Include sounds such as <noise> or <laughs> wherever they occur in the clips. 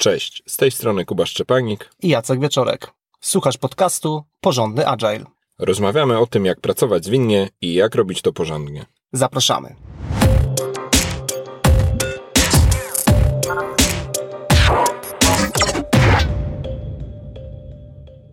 Cześć, z tej strony Kuba Szczepanik i Jacek Wieczorek. Słuchasz podcastu Porządny Agile. Rozmawiamy o tym, jak pracować zwinnie i jak robić to porządnie. Zapraszamy.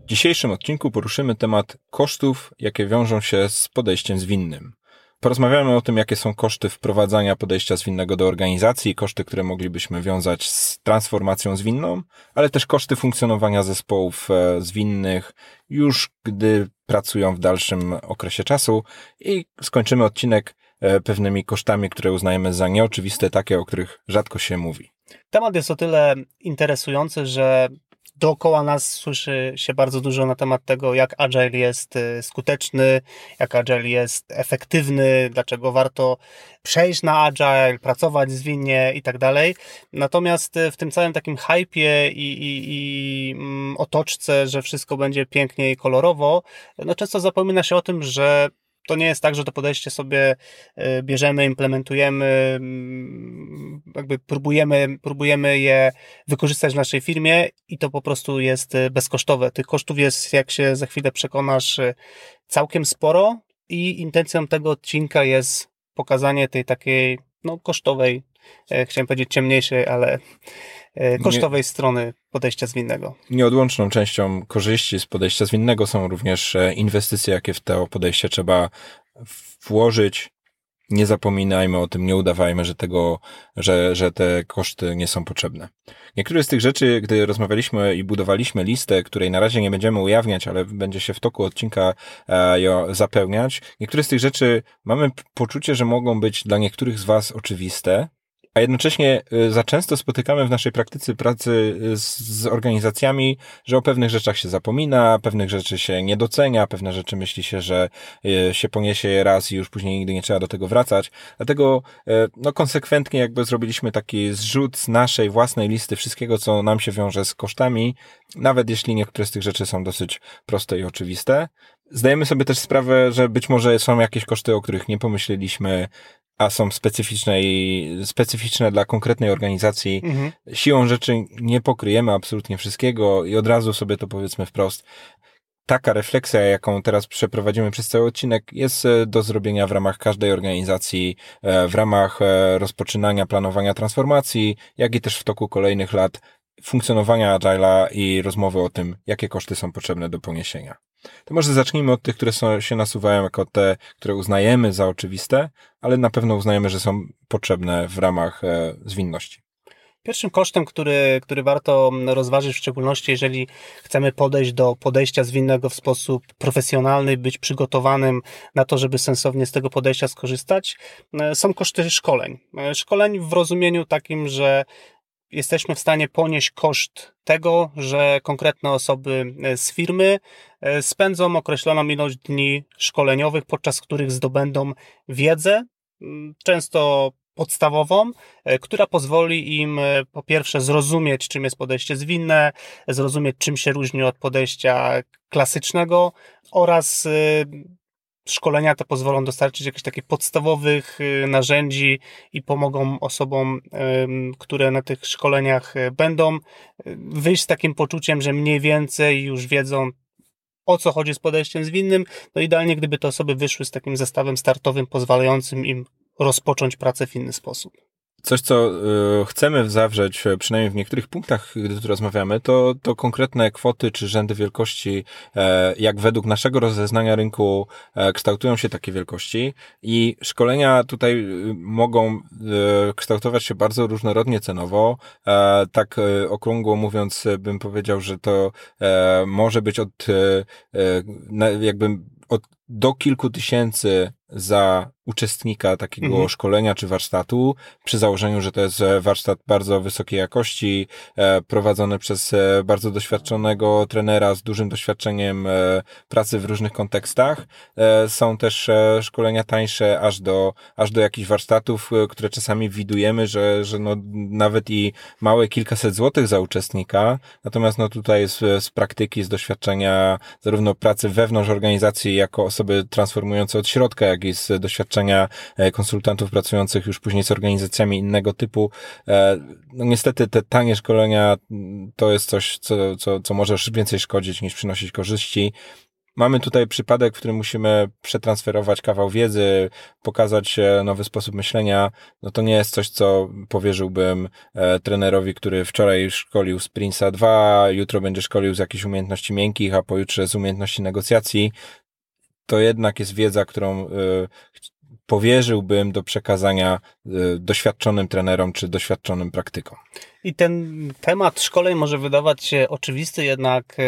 W dzisiejszym odcinku poruszymy temat kosztów, jakie wiążą się z podejściem zwinnym. Porozmawiamy o tym, jakie są koszty wprowadzania podejścia zwinnego do organizacji, koszty, które moglibyśmy wiązać z transformacją zwinną, ale też koszty funkcjonowania zespołów e, zwinnych już gdy pracują w dalszym okresie czasu i skończymy odcinek e, pewnymi kosztami, które uznajemy za nieoczywiste, takie, o których rzadko się mówi. Temat jest o tyle interesujący, że dookoła nas słyszy się bardzo dużo na temat tego, jak Agile jest y, skuteczny, jak Agile jest efektywny, dlaczego warto przejść na Agile, pracować zwinnie i tak dalej. Natomiast y, w tym całym takim hypie i, i, i mm, otoczce, że wszystko będzie pięknie i kolorowo, no często zapomina się o tym, że to nie jest tak, że to podejście sobie e, bierzemy, implementujemy, mm, jakby próbujemy, próbujemy je wykorzystać w naszej firmie i to po prostu jest e, bezkosztowe. Tych kosztów jest, jak się za chwilę przekonasz, e, całkiem sporo i intencją tego odcinka jest pokazanie tej takiej, no, kosztowej, chciałem powiedzieć ciemniejszej, ale kosztowej nie, strony podejścia zwinnego. Nieodłączną częścią korzyści z podejścia zwinnego są również e, inwestycje, jakie w to podejście trzeba włożyć. Nie zapominajmy o tym, nie udawajmy, że tego, że, że te koszty nie są potrzebne. Niektóre z tych rzeczy, gdy rozmawialiśmy i budowaliśmy listę, której na razie nie będziemy ujawniać, ale będzie się w toku odcinka e, ją zapełniać, niektóre z tych rzeczy mamy poczucie, że mogą być dla niektórych z Was oczywiste, a jednocześnie y, za często spotykamy w naszej praktyce pracy y, z, z, organizacjami, że o pewnych rzeczach się zapomina, pewnych rzeczy się nie docenia, pewne rzeczy myśli się, że y, się poniesie je raz i już później nigdy nie trzeba do tego wracać. Dlatego no konsekwentnie jakby zrobiliśmy taki zrzut z naszej własnej listy wszystkiego, co nam się wiąże z kosztami, nawet jeśli niektóre z tych rzeczy są dosyć proste i oczywiste. Zdajemy sobie też sprawę, że być może są jakieś koszty, o których nie pomyśleliśmy, a są specyficzne i specyficzne dla konkretnej organizacji. Mhm. Siłą rzeczy nie pokryjemy absolutnie wszystkiego i od razu sobie to powiedzmy wprost. Taka refleksja, jaką teraz przeprowadzimy przez cały odcinek, jest e, do zrobienia w ramach każdej organizacji, e, w ramach e, rozpoczynania planowania transformacji, jak i też w toku kolejnych lat funkcjonowania Agile'a i rozmowy o tym, jakie koszty są potrzebne do poniesienia. To może zacznijmy od tych, które są, się nasuwają jako te, które uznajemy za oczywiste, ale na pewno uznajemy, że są potrzebne w ramach e, zwinności. Pierwszym kosztem, który, który warto rozważyć, w szczególności jeżeli chcemy podejść do podejścia zwinnego w sposób profesjonalny, być przygotowanym na to, żeby sensownie z tego podejścia skorzystać, e, są koszty szkoleń. E, szkoleń w rozumieniu takim, że jesteśmy w stanie ponieść koszt tego, że konkretne osoby e, z firmy e, spędzą określoną ilość dni szkoleniowych, podczas których zdobędą wiedzę, często podstawową, e, która pozwoli im po pierwsze zrozumieć, czym jest podejście zwinne, zrozumieć, czym się różni od podejścia klasycznego oraz szkolenia te pozwolą dostarczyć jakichś takich podstawowych y, narzędzi i pomogą osobom, które na tych szkoleniach y, będą, y, wyjść z takim poczuciem, że mniej więcej już wiedzą, o co chodzi z podejściem zwinnym. No idealnie, gdyby te osoby wyszły z takim zestawem startowym, pozwalającym im rozpocząć pracę w inny sposób. Coś, co y, chcemy zawrzeć, e, przynajmniej w niektórych punktach, gdy tu rozmawiamy, to, to konkretne kwoty czy rzędy wielkości, e, jak według naszego rozeznania rynku e, kształtują się takie wielkości i szkolenia tutaj y, mogą kształtować się bardzo różnorodnie cenowo. Tak okrągło mówiąc, bym powiedział, że to może być od jakby od do kilku tysięcy za uczestnika takiego mhm. szkolenia czy warsztatu, przy założeniu, że to jest e, warsztat bardzo wysokiej jakości, e, prowadzony przez e, bardzo doświadczonego trenera z dużym doświadczeniem pracy w różnych kontekstach. Są też szkolenia tańsze aż do, aż do jakichś warsztatów, które czasami widujemy, że, że no, nawet i małe kilkaset złotych za uczestnika. Natomiast no tutaj z, z praktyki, z doświadczenia zarówno pracy wewnątrz organizacji jako osoby transformujące od środka, jak i z doświadczenia doświadczenia konsultantów pracujących już później z organizacjami innego typu. No niestety te tanie szkolenia mm, to jest coś, co, co, co może więcej szkodzić niż przynosić korzyści. Mamy tutaj przypadek, w którym musimy przetransferować kawał wiedzy, pokazać nowy sposób myślenia. No to nie jest coś, co powierzyłbym e, trenerowi, który wczoraj szkolił z Prince'a 2, jutro będzie szkolił z jakichś umiejętności miękkich, a pojutrze z umiejętności negocjacji. To jednak jest wiedza, którą e, powierzyłbym do przekazania e, doświadczonym trenerom czy doświadczonym praktykom. I ten temat szkoleń może wydawać się oczywisty, jednak e,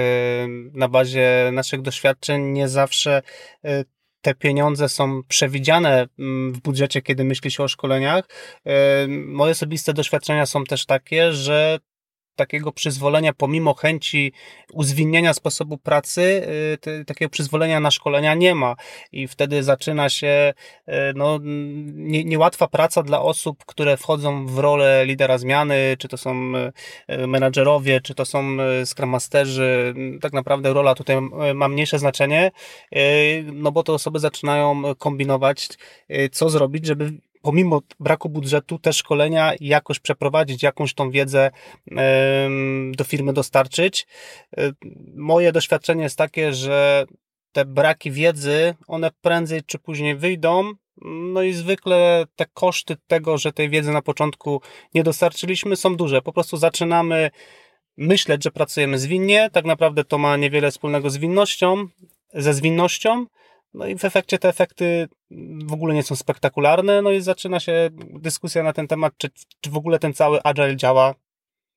na bazie naszych doświadczeń nie zawsze e, te pieniądze są przewidziane mm, w budżecie, kiedy myśli się o szkoleniach. Moje osobiste doświadczenia są też takie, że takiego przyzwolenia, pomimo chęci uzwinnienia sposobu pracy, y, takiego przyzwolenia na szkolenia nie ma. I wtedy zaczyna się y, no, nie, niełatwa praca dla osób, które wchodzą w rolę lidera zmiany, czy to są y, menadżerowie, czy to są scrum masterzy. Tak naprawdę rola tutaj ma mniejsze znaczenie, no bo te osoby zaczynają kombinować, co zrobić, żeby pomimo braku budżetu te szkolenia jakoś przeprowadzić, jakąś tą wiedzę do firmy dostarczyć. E, moje doświadczenie jest takie, że te braki wiedzy, one prędzej czy później wyjdą, no i zwykle te koszty tego, że tej wiedzy na początku nie dostarczyliśmy, są duże. Po prostu zaczynamy myśleć, że pracujemy zwinnie, tak naprawdę to ma niewiele wspólnego z winnością, ze zwinnością, no i w efekcie te efekty w ogóle nie są spektakularne, no i zaczyna się dyskusja na ten temat, czy, czy w ogóle ten cały agile działa,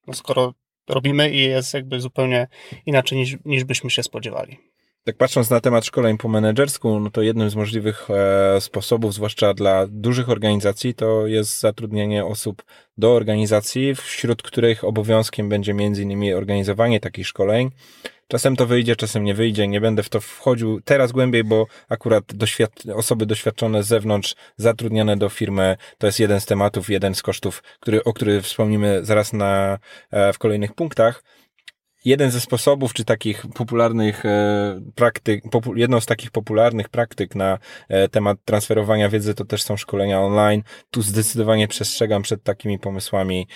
no skoro robimy i jest jakby zupełnie inaczej niż, niż byśmy się spodziewali. Tak patrząc na temat szkoleń po menedżersku, no to jednym z możliwych e, sposobów, zwłaszcza dla dużych organizacji, to jest zatrudnienie osób do organizacji, wśród których obowiązkiem będzie między innymi organizowanie takich szkoleń, Czasem to wyjdzie, czasem nie wyjdzie. Nie będę w to wchodził teraz głębiej, bo akurat doświad osoby doświadczone z zewnątrz, zatrudniane do firmy, to jest jeden z tematów, jeden z kosztów, który, o który wspomnimy zaraz na, e, w kolejnych punktach. Jeden ze sposobów, czy takich popularnych e, praktyk, jedną z takich popularnych praktyk na e, temat transferowania wiedzy to też są szkolenia online. Tu zdecydowanie przestrzegam przed takimi pomysłami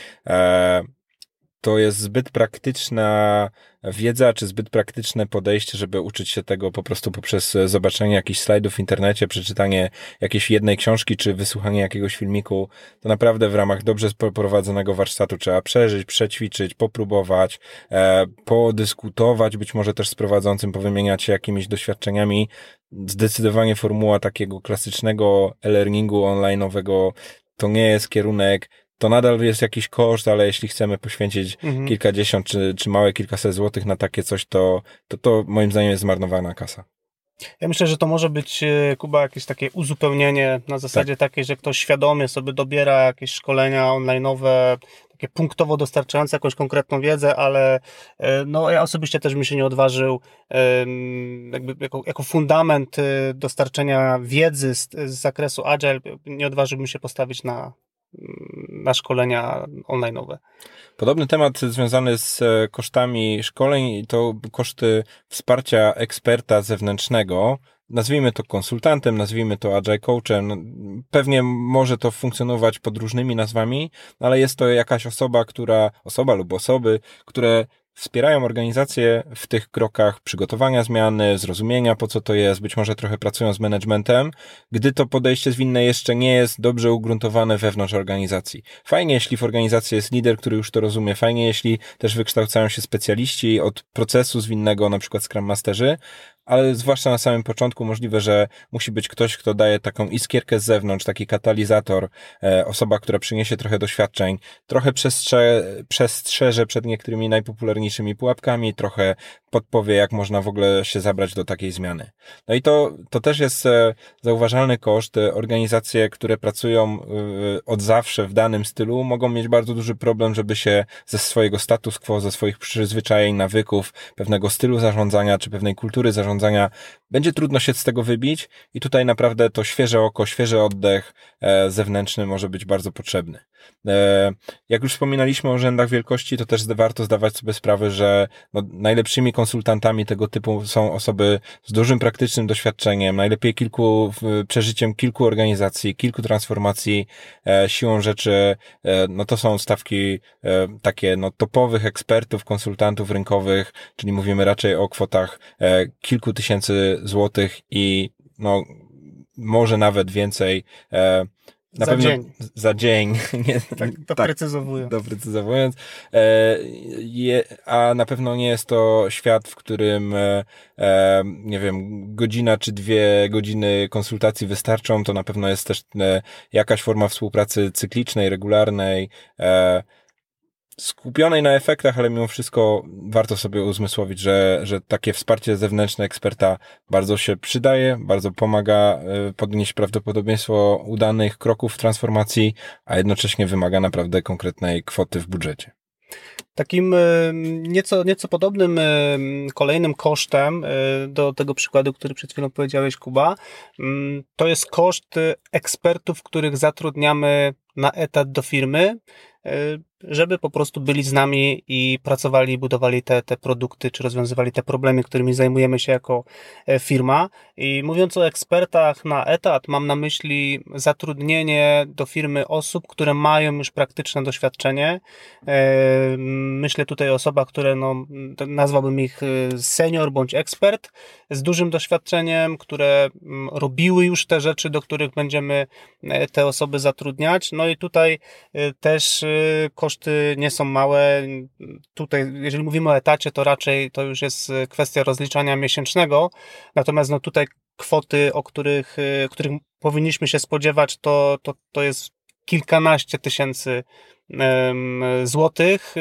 to jest zbyt praktyczna wiedza, czy zbyt praktyczne podejście, żeby uczyć się tego po prostu poprzez zobaczenie jakichś slajdów w internecie, przeczytanie jakiejś jednej książki, czy wysłuchanie jakiegoś filmiku. To naprawdę w ramach dobrze poprowadzonego warsztatu trzeba przeżyć, przećwiczyć, popróbować, e, podyskutować, być może też z prowadzącym, powymieniać się jakimiś doświadczeniami. Zdecydowanie formuła takiego klasycznego e-learningu online'owego to nie jest kierunek, to nadal jest jakiś koszt, ale jeśli chcemy poświęcić mhm. kilkadziesiąt czy, czy małe kilkaset złotych na takie coś, to, to, to moim zdaniem jest zmarnowana kasa. Ja myślę, że to może być, e, Kuba, jakieś takie uzupełnienie na zasadzie tak. takiej, że ktoś świadomie sobie dobiera jakieś szkolenia online'owe, takie punktowo dostarczające jakąś konkretną wiedzę, ale e, no, ja osobiście też bym się nie odważył jakby jako, jako fundament e, dostarczenia wiedzy z, z zakresu Agile, nie odważyłbym się postawić na, na szkolenia online'owe. Podobny temat związany z e, kosztami szkoleń to koszty wsparcia eksperta zewnętrznego. Nazwijmy to konsultantem, nazwijmy to agile coachem. No, pewnie może to funkcjonować pod różnymi nazwami, ale jest to jakaś osoba, która, osoba lub osoby, które wspierają organizację w tych krokach przygotowania zmiany, zrozumienia po co to jest, być może trochę pracują z managementem, gdy to podejście zwinne jeszcze nie jest dobrze ugruntowane wewnątrz organizacji. Fajnie, jeśli w organizacji jest lider, który już to rozumie, fajnie, jeśli też wykształcają się specjaliści od procesu zwinnego, na przykład Scrum Masterzy, ale zwłaszcza na samym początku możliwe, że musi być ktoś, kto daje taką iskierkę z zewnątrz, taki katalizator, e, osoba, która przyniesie trochę doświadczeń, trochę przestrze, przestrzeże przed niektórymi najpopularniejszymi pułapkami, trochę podpowie, jak można w ogóle się zabrać do takiej zmiany. No i to, to też jest e, zauważalny koszt. Organizacje, które pracują e, od zawsze w danym stylu, mogą mieć bardzo duży problem, żeby się ze swojego status quo, ze swoich przyzwyczajeń, nawyków, pewnego stylu zarządzania, czy pewnej kultury zarządzania będzie trudno się z tego wybić i tutaj naprawdę to świeże oko, świeży oddech e, zewnętrzny może być bardzo potrzebny. E, jak już wspominaliśmy o rzędach wielkości, to też warto zdawać sobie sprawę, że no, najlepszymi konsultantami tego typu są osoby z dużym praktycznym doświadczeniem, najlepiej kilku, przeżyciem kilku organizacji, kilku transformacji, e, siłą rzeczy, no to są stawki takie no, topowych ekspertów, konsultantów rynkowych, czyli mówimy raczej o kwotach kilku tysięcy złotych i no, może nawet więcej. Na za pewno dzień. za dzień. <laughs> Nie, <laughs> tak, doprecyzowując. Tak, doprecyzowując. E, je, a na pewno nie jest to świat, w którym, e, e, nie wiem, godzina czy dwie godziny konsultacji wystarczą. To na pewno jest też e, jakaś forma współpracy cyklicznej, regularnej. E, skupionej na efektach, ale mimo wszystko warto sobie uzmysłowić, że, że takie wsparcie zewnętrzne eksperta bardzo się przydaje, bardzo pomaga e, podnieść prawdopodobieństwo udanych kroków w transformacji, a jednocześnie wymaga naprawdę konkretnej kwoty w budżecie. Takim e, nieco, nieco podobnym e, kolejnym kosztem do tego przykładu, który przed chwilą powiedziałeś, Kuba, to jest koszt ekspertów, których zatrudniamy na etat do firmy żeby po prostu byli z nami i pracowali, budowali te, te produkty, czy rozwiązywali te problemy, którymi zajmujemy się jako e, firma. I mówiąc o ekspertach na etat, mam na myśli zatrudnienie do firmy osób, które mają już praktyczne doświadczenie. E, myślę tutaj o osobach, które no, nazwałbym ich e, senior bądź ekspert, z dużym doświadczeniem, które mm, robiły już te rzeczy, do których będziemy te osoby zatrudniać. No i tutaj też koszty nie są małe. Tutaj, jeżeli mówimy o etacie, to raczej to już jest kwestia rozliczania miesięcznego. Natomiast no tutaj kwoty, o których, y, których powinniśmy się spodziewać, to, to, to jest kilkanaście tysięcy złotych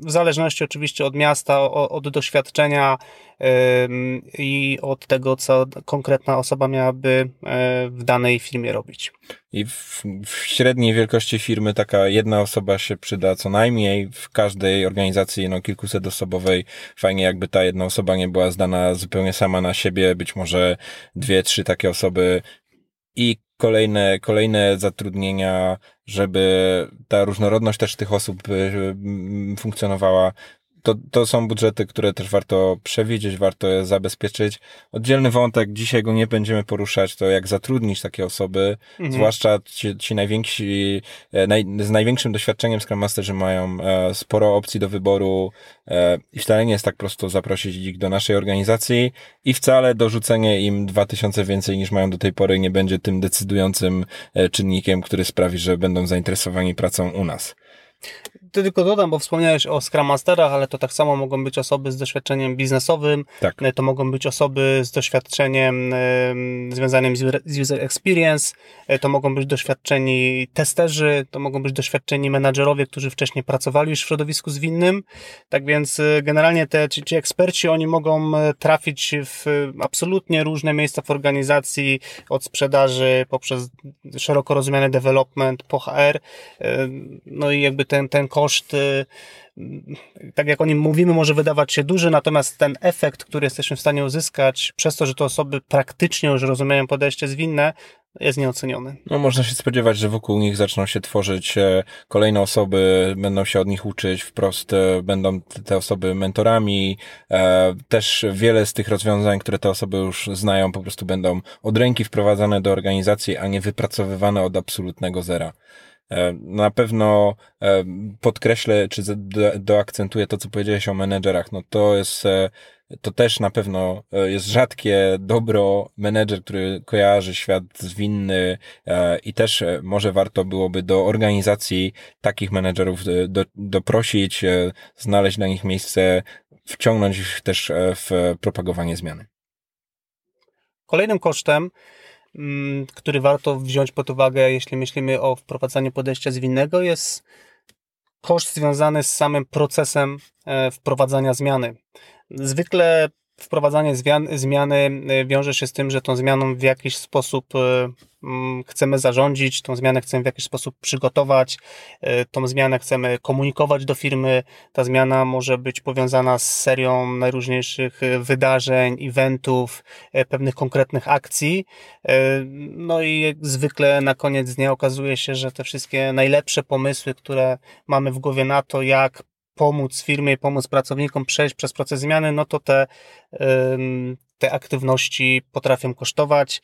zależności oczywiście od miasta, od doświadczenia i od tego, co konkretna osoba miałaby e, w danej firmie robić. I w, w, średniej wielkości firmy taka jedna osoba się przyda co najmniej. W każdej organizacji no, kilkusetosobowej fajnie jakby ta jedna osoba nie była zdana zupełnie sama na siebie, być może dwie, trzy takie osoby i kolejne, kolejne zatrudnienia, żeby ta różnorodność też tych osób y, funkcjonowała to, to są budżety, które też warto przewidzieć, warto je zabezpieczyć. Oddzielny wątek, dzisiaj go nie będziemy poruszać, to jak zatrudnić takie osoby, mhm. zwłaszcza ci, ci najwięksi, e, naj, z największym doświadczeniem Scrum Masterzy mają e, sporo opcji do wyboru e, i wcale nie jest tak prosto zaprosić ich do naszej organizacji i wcale dorzucenie im 2000 więcej niż mają do tej pory nie będzie tym decydującym czynnikiem, który sprawi, że będą zainteresowani pracą u nas tylko dodam, bo wspomniałeś o Scrum Masterach, ale to tak samo mogą być osoby z doświadczeniem biznesowym, tak. to mogą być osoby z doświadczeniem związanym z user experience, e, to mogą być doświadczeni testerzy, to mogą być doświadczeni menadżerowie, którzy wcześniej pracowali już w środowisku zwinnym. Tak więc e, generalnie te, ci, ci eksperci, oni mogą e, trafić w absolutnie różne miejsca w organizacji, od sprzedaży poprzez szeroko rozumiany development, po HR. No i jakby ten, ten koszt, tak jak o nim mówimy, może wydawać się duży, natomiast ten efekt, który jesteśmy w stanie uzyskać przez to, że te osoby praktycznie już rozumieją podejście zwinne, jest nieoceniony. No, można się spodziewać, że wokół nich zaczną się tworzyć e, kolejne osoby, będą się od nich uczyć, wprost e, będą te osoby mentorami. E, też wiele z tych rozwiązań, które te osoby już znają, po prostu będą od ręki wprowadzane do organizacji, a nie wypracowywane od absolutnego zera. E, na pewno e, podkreślę, czy doakcentuję to, co powiedziałeś o menedżerach. No to jest, e, to też na pewno jest rzadkie dobro menedżer, który kojarzy świat zwinny i też może warto byłoby do organizacji takich menedżerów do, doprosić, znaleźć dla nich miejsce, wciągnąć ich też w propagowanie zmiany. Kolejnym kosztem który warto wziąć pod uwagę, jeśli myślimy o wprowadzaniu podejścia zwinnego, jest koszt związany z samym procesem e, wprowadzania zmiany. Zwykle wprowadzanie zmian, zmiany wiąże się z tym, że tą zmianą w jakiś sposób Mm, chcemy zarządzić, tą zmianę chcemy w jakiś sposób przygotować, y, tą zmianę chcemy komunikować do firmy. Ta zmiana może być powiązana z serią najróżniejszych y, wydarzeń, eventów, y, pewnych konkretnych akcji. No i zwykle na koniec dnia okazuje się, że te wszystkie najlepsze pomysły, które mamy w głowie na to, jak pomóc firmie, pomóc pracownikom przejść przez proces zmiany, no to te, te aktywności potrafią kosztować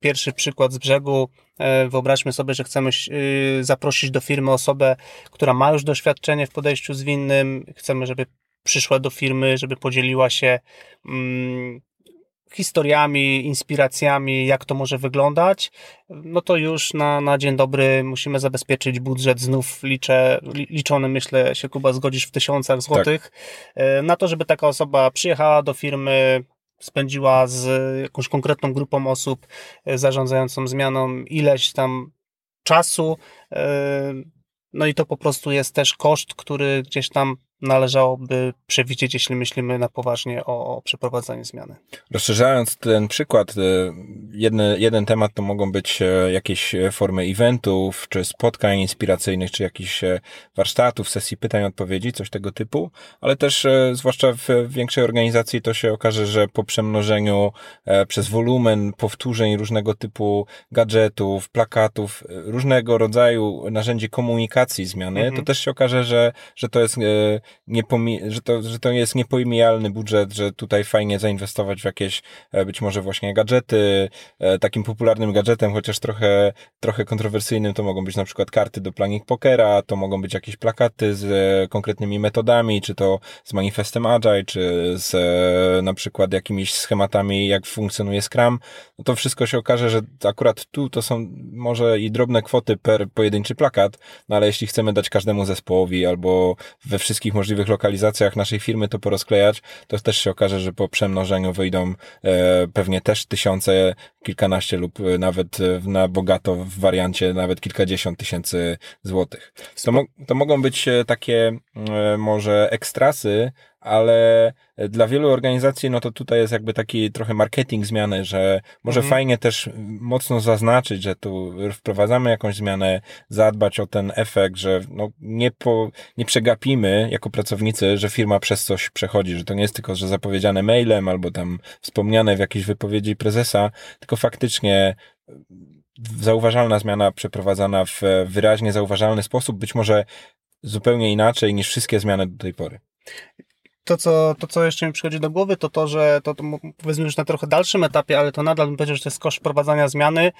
pierwszy przykład z brzegu. E, wyobraźmy sobie, że chcemy y, zaprosić do firmy osobę, która ma już doświadczenie w podejściu zwinnym. Chcemy, żeby przyszła do firmy, żeby podzieliła się historiami, inspiracjami, jak to może wyglądać, no to już na, na dzień dobry musimy zabezpieczyć budżet. Znów liczę, liczony, myślę, się Kuba zgodzisz w tysiącach złotych, tak. E, na to, żeby taka osoba przyjechała do firmy, spędziła z jakąś konkretną grupą osób e, zarządzającą zmianą ileś tam czasu. E, no i to po prostu jest też koszt, który gdzieś tam należałoby przewidzieć, jeśli myślimy na poważnie o, o przeprowadzaniu zmiany. Rozszerzając ten przykład, e, jedny, jeden temat to mogą być e, jakieś formy eventów, czy spotkań inspiracyjnych, czy jakichś e, warsztatów, sesji pytań, odpowiedzi, coś tego typu, ale też zwłaszcza w większej organizacji to się okaże, że po przemnożeniu przez wolumen powtórzeń różnego typu gadżetów, plakatów, różnego rodzaju narzędzi komunikacji zmiany, mhm. to też się okaże, że, że to jest niepomi- że, to, że to jest niepojmijalny budżet, że tutaj fajnie zainwestować w jakieś e, być może właśnie gadżety. E, takim popularnym gadżetem, chociaż trochę, trochę kontrowersyjnym, to mogą być na przykład karty do planning pokera, to mogą być jakieś plakaty z e, konkretnymi metodami, czy to z manifestem Agile, czy z na przykład jakimiś schematami, jak funkcjonuje Scrum. No to wszystko się okaże, że akurat tu to są może i drobne kwoty per pojedynczy plakat, no ale jeśli chcemy dać każdemu zespołowi albo we wszystkich możliwych lokalizacjach naszej firmy to porozklejać, to też się okaże, że po przemnożeniu wyjdą e, pewnie też tysiące, kilkanaście lub nawet na bogato w wariancie nawet kilkadziesiąt tysięcy złotych. To, mo to mogą być e, takie e, może ekstrasy, ale dla wielu organizacji, no to tutaj jest jakby taki trochę marketing zmiany, że może mhm. fajnie też mocno zaznaczyć, że tu wprowadzamy jakąś zmianę, zadbać o ten efekt, że no nie, po, nie przegapimy jako pracownicy, że firma przez coś przechodzi, że to nie jest tylko, że zapowiedziane mailem albo tam wspomniane w jakiejś wypowiedzi prezesa, tylko faktycznie zauważalna zmiana przeprowadzana w wyraźnie zauważalny sposób, być może zupełnie inaczej niż wszystkie zmiany do tej pory to, co, to, co jeszcze mi przychodzi do głowy, to to, że to, to powiedzmy już na trochę dalszym etapie, ale to nadal powiedział, że to jest koszt prowadzenia zmiany.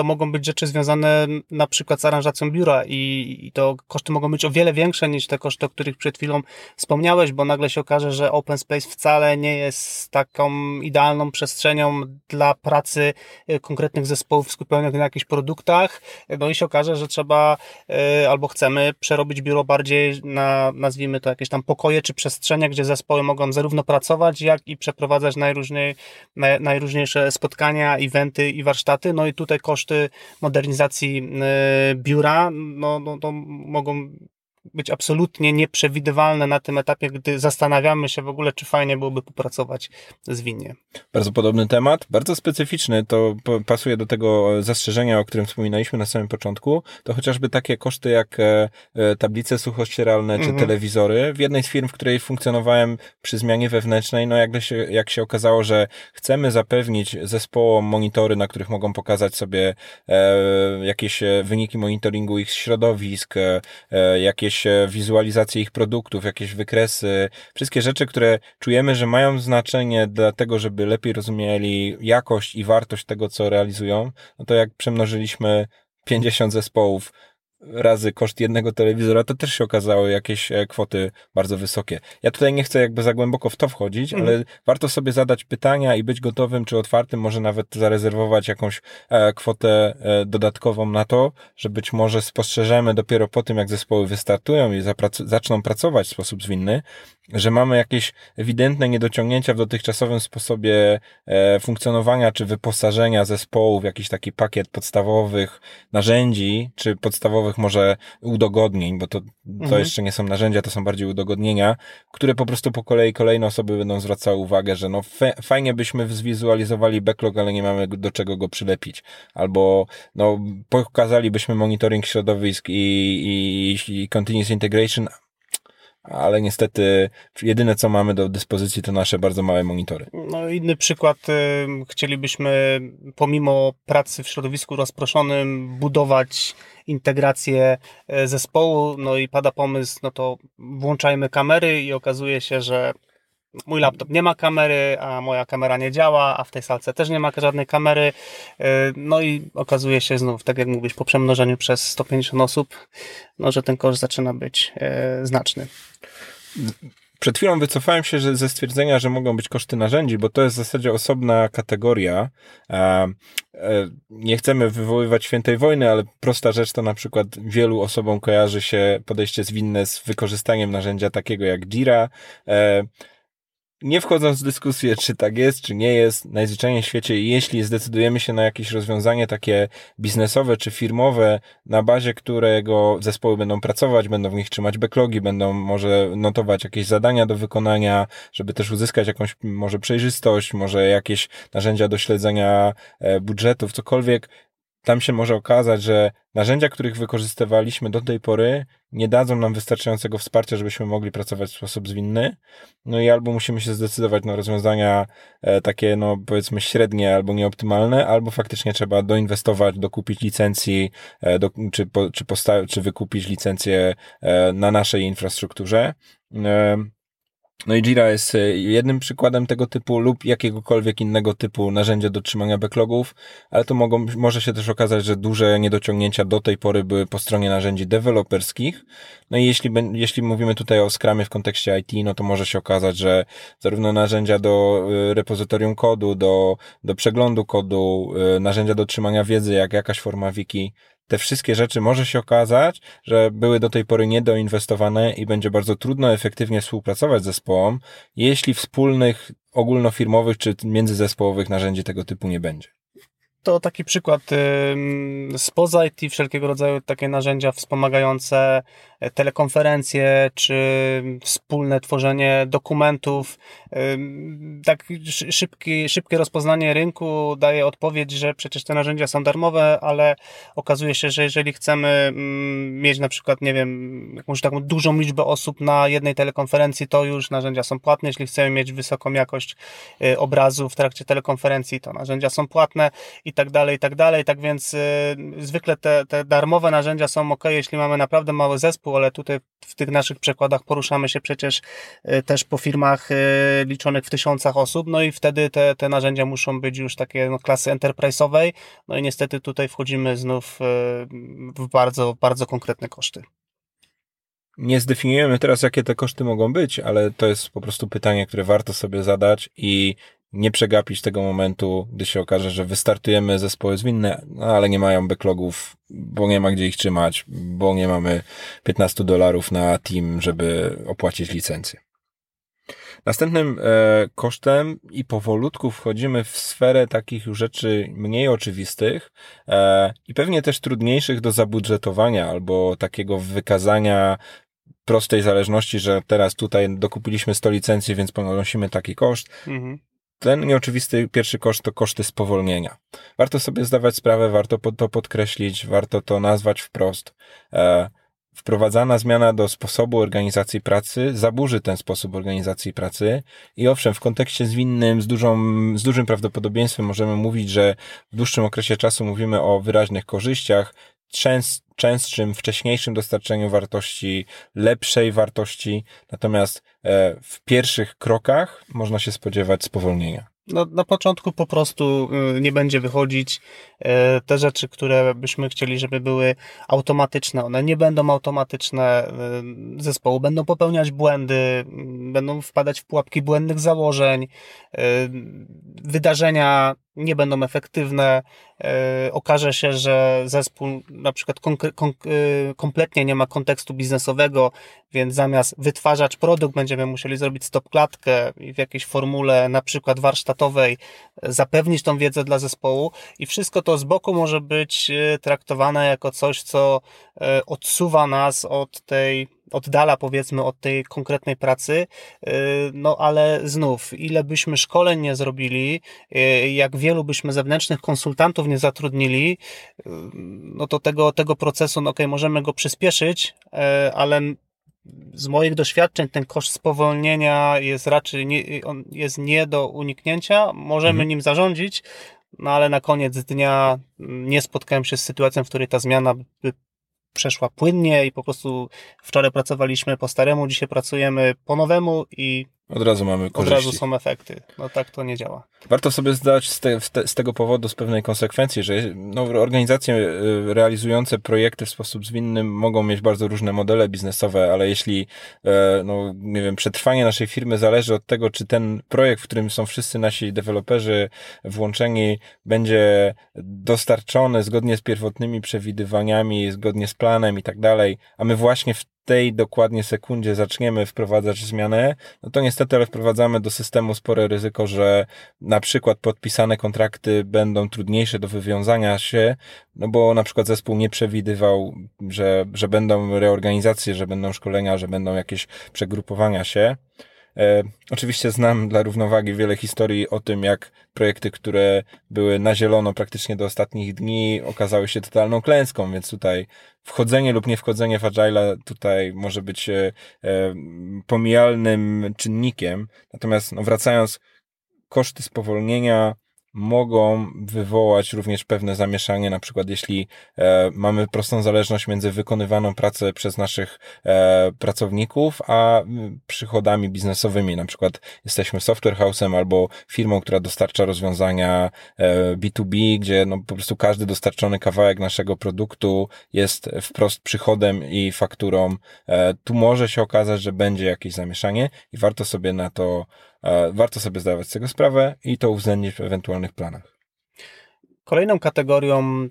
To mogą być rzeczy związane na przykład z aranżacją biura i, i to koszty mogą być o wiele większe niż te koszty, o których przed chwilą wspomniałeś, bo nagle się okaże, że open space wcale nie jest taką idealną przestrzenią dla pracy e, konkretnych zespołów skupionych na jakichś produktach. No i się okaże, że trzeba e, albo chcemy przerobić biuro bardziej na, nazwijmy to jakieś tam pokoje czy przestrzenie, gdzie zespoły mogą zarówno pracować, jak i przeprowadzać najróżniej, naj, najróżniejsze spotkania, eventy i warsztaty. No i tutaj koszty modernizacji e, biura no, no, no mogą być absolutnie nieprzewidywalne na tym etapie, gdy zastanawiamy się w ogóle, czy fajnie byłoby popracować zwinnie. Bardzo podobny temat, bardzo specyficzny, to pasuje do tego zastrzeżenia, o którym wspominaliśmy na samym początku, to chociażby takie koszty jak e, e, tablice suchościeralne czy mhm. telewizory. W jednej z firm, w której funkcjonowałem przy zmianie wewnętrznej, no jak się, jak się okazało, że chcemy zapewnić zespołom monitory, na których mogą pokazać sobie e, jakieś wyniki monitoringu ich środowisk, e, jakieś jakieś e, wizualizacje ich produktów, jakieś wykresy, wszystkie rzeczy, które czujemy, że mają znaczenie dla tego, żeby lepiej rozumieli jakość i wartość tego, co realizują, no to jak przemnożyliśmy 50 zespołów razy koszt jednego telewizora, to też się okazało jakieś e, kwoty bardzo wysokie. Ja tutaj nie chcę jakby za głęboko w to wchodzić, mm. ale warto sobie zadać pytania i być gotowym czy otwartym, może nawet zarezerwować jakąś e, kwotę e, dodatkową na to, że być może spostrzeżemy dopiero po tym, jak zespoły wystartują i zaprac zaczną pracować w sposób zwinny, że mamy jakieś ewidentne niedociągnięcia w dotychczasowym sposobie e, funkcjonowania czy wyposażenia zespołu w jakiś taki pakiet podstawowych narzędzi, czy podstawowych może udogodnień, bo to, to mhm. jeszcze nie są narzędzia, to są bardziej udogodnienia, które po prostu po kolei kolejne osoby będą zwracały uwagę, że no fajnie byśmy zwizualizowali backlog, ale nie mamy do czego go przylepić. Albo no pokazalibyśmy monitoring środowisk i, i, i continuous integration, ale niestety jedyne co mamy do dyspozycji to nasze bardzo małe monitory. No inny przykład, chcielibyśmy pomimo pracy w środowisku rozproszonym budować integrację e, zespołu, no i pada pomysł, no to włączajmy kamery i okazuje się, że mój laptop nie ma kamery, a moja kamera nie działa, a w tej salce też nie ma żadnej kamery. E, no i okazuje się znów, tak jak mówisz, po przemnożeniu przez 150 osób, no, że ten koszt zaczyna być znaczny. Przed chwilą wycofałem się ze stwierdzenia, że mogą być koszty narzędzi, bo to jest w zasadzie osobna kategoria. E, nie chcemy wywoływać świętej wojny, ale prosta rzecz to na przykład wielu osobom kojarzy się podejście zwinne z wykorzystaniem narzędzia takiego jak Jira nie wchodząc w dyskusję, czy tak jest, czy nie jest, najzwyczajniej w świecie, jeśli zdecydujemy się na jakieś rozwiązanie takie biznesowe czy firmowe, na bazie którego zespoły będą pracować, będą w nich trzymać backlogi, będą może notować jakieś zadania do wykonania, żeby też uzyskać jakąś może przejrzystość, może jakieś narzędzia do śledzenia e, budżetów, cokolwiek, tam się może okazać, że narzędzia, których wykorzystywaliśmy do tej pory, nie dadzą nam wystarczającego wsparcia, żebyśmy mogli pracować w sposób zwinny. No i albo musimy się zdecydować na rozwiązania e, takie, no powiedzmy średnie albo nieoptymalne, albo faktycznie trzeba doinwestować, dokupić licencji, e, do, czy, po, czy, posta- czy wykupić licencję e, na naszej infrastrukturze. No i Jira jest e, jednym przykładem tego typu lub jakiegokolwiek innego typu narzędzia do trzymania backlogów, ale to mogą, może się też okazać, że duże niedociągnięcia do tej pory były po stronie narzędzi deweloperskich. No i jeśli, jeśli mówimy tutaj o Scrumie w kontekście IT, no to może się okazać, że zarówno narzędzia do e, repozytorium kodu, do, do przeglądu kodu, e, narzędzia do trzymania wiedzy, jak jakaś forma wiki, te wszystkie rzeczy może się okazać, że były do tej pory niedoinwestowane i będzie bardzo trudno efektywnie współpracować z zespołom, jeśli wspólnych ogólnofirmowych czy międzyzespołowych narzędzi tego typu nie będzie. To taki przykład spoza IT, wszelkiego rodzaju takie narzędzia wspomagające telekonferencje, czy wspólne tworzenie dokumentów. Tak szybki, szybkie rozpoznanie rynku daje odpowiedź, że przecież te narzędzia są darmowe, ale okazuje się, że jeżeli chcemy mieć na przykład, nie wiem, jakąś taką dużą liczbę osób na jednej telekonferencji, to już narzędzia są płatne. Jeśli chcemy mieć wysoką jakość e, obrazu w trakcie telekonferencji, to narzędzia są płatne i tak dalej, i tak dalej. Tak więc y, zwykle te, te darmowe narzędzia są ok, jeśli mamy naprawdę mały zespół, ale tutaj w tych naszych przekładach poruszamy się przecież y, też po firmach y, liczonych w tysiącach osób, no i wtedy te, te narzędzia muszą być już takie no, klasy enterprise'owej, no i niestety tutaj wchodzimy znów y, w bardzo, bardzo konkretne koszty. Nie zdefiniujemy teraz, jakie te koszty mogą być, ale to jest po prostu pytanie, które warto sobie zadać i nie przegapić tego momentu, gdy się okaże, że wystartujemy zespoły zwinne, no ale nie mają backlogów, bo nie ma gdzie ich trzymać, bo nie mamy 15 dolarów na team, żeby opłacić licencję. Następnym e, kosztem i powolutku wchodzimy w sferę takich już rzeczy mniej oczywistych e, i pewnie też trudniejszych do zabudżetowania albo takiego wykazania prostej zależności, że teraz tutaj dokupiliśmy 100 licencji, więc ponosimy taki koszt. Mhm. Ten nieoczywisty pierwszy koszt to koszty spowolnienia. Warto sobie zdawać sprawę, warto to podkreślić, warto to nazwać wprost. E, wprowadzana zmiana do sposobu organizacji pracy zaburzy ten sposób organizacji pracy i owszem, w kontekście zwinnym z, dużą, z dużym prawdopodobieństwem możemy mówić, że w dłuższym okresie czasu mówimy o wyraźnych korzyściach, częst, częstszym, wcześniejszym dostarczeniu wartości, lepszej wartości, natomiast w pierwszych krokach można się spodziewać spowolnienia. No, na początku po prostu y, nie będzie wychodzić e, te rzeczy, które byśmy chcieli, żeby były automatyczne. One nie będą automatyczne. Y, zespołu będą popełniać błędy, y, będą wpadać w pułapki błędnych założeń, wydarzenia nie będą efektywne, okaże się, że zespół na przykład kompletnie nie ma kontekstu biznesowego, więc zamiast wytwarzać produkt będziemy musieli zrobić stopklatkę i w jakiejś formule na przykład zapewnić tą wiedzę dla zespołu i wszystko to z boku może być traktowane jako coś, co odsuwa nas od tej oddala powiedzmy od tej konkretnej pracy, y, no ale znów, ile byśmy szkoleń nie zrobili, jak wielu byśmy zewnętrznych konsultantów nie zatrudnili, no to tego, tego procesu, no okej, okay, możemy go przyspieszyć, ale z moich doświadczeń ten koszt spowolnienia jest raczej nie, on jest nie do uniknięcia, możemy mhm. nim zarządzić, no ale na koniec dnia nie spotkałem się z sytuacją, w której ta zmiana by przeszła płynnie i po prostu wczoraj pracowaliśmy po staremu, dzisiaj pracujemy po nowemu i od razu mamy korzyści. Od razu są efekty. No tak to nie działa. Warto sobie zdać z, te, z tego powodu z pewnej konsekwencji, że no, organizacje y, realizujące projekty w sposób zwinny mogą mieć bardzo różne modele biznesowe, ale jeśli, e, no nie wiem, przetrwanie naszej firmy zależy od tego, czy ten projekt, w którym są wszyscy nasi deweloperzy włączeni, będzie dostarczony zgodnie z pierwotnymi przewidywaniami, zgodnie z planem i tak dalej, a my właśnie w tej dokładnie sekundzie zaczniemy wprowadzać zmianę, no to niestety ale wprowadzamy do systemu spore ryzyko, że na przykład podpisane kontrakty będą trudniejsze do wywiązania się, no bo na przykład zespół nie przewidywał, że, że będą reorganizacje, że będą szkolenia, że będą jakieś przegrupowania się. E, oczywiście znam dla równowagi wiele historii o tym, jak projekty, które były na zielono praktycznie do ostatnich dni, okazały się totalną klęską, więc tutaj wchodzenie lub nie wchodzenie w Agile tutaj może być e, e, pomijalnym czynnikiem. Natomiast no, wracając, koszty spowolnienia mogą wywołać również pewne zamieszanie, na przykład jeśli e, mamy prostą zależność między wykonywaną pracę przez naszych e, pracowników, a przychodami biznesowymi, na przykład jesteśmy software house'em albo firmą, która dostarcza rozwiązania e, B2B, gdzie no, po prostu każdy dostarczony kawałek naszego produktu jest wprost przychodem i fakturą. E, tu może się okazać, że będzie jakieś zamieszanie i warto sobie na to warto sobie zdawać z tego sprawę i to uwzględnić w ewentualnych planach. Kolejną kategorią,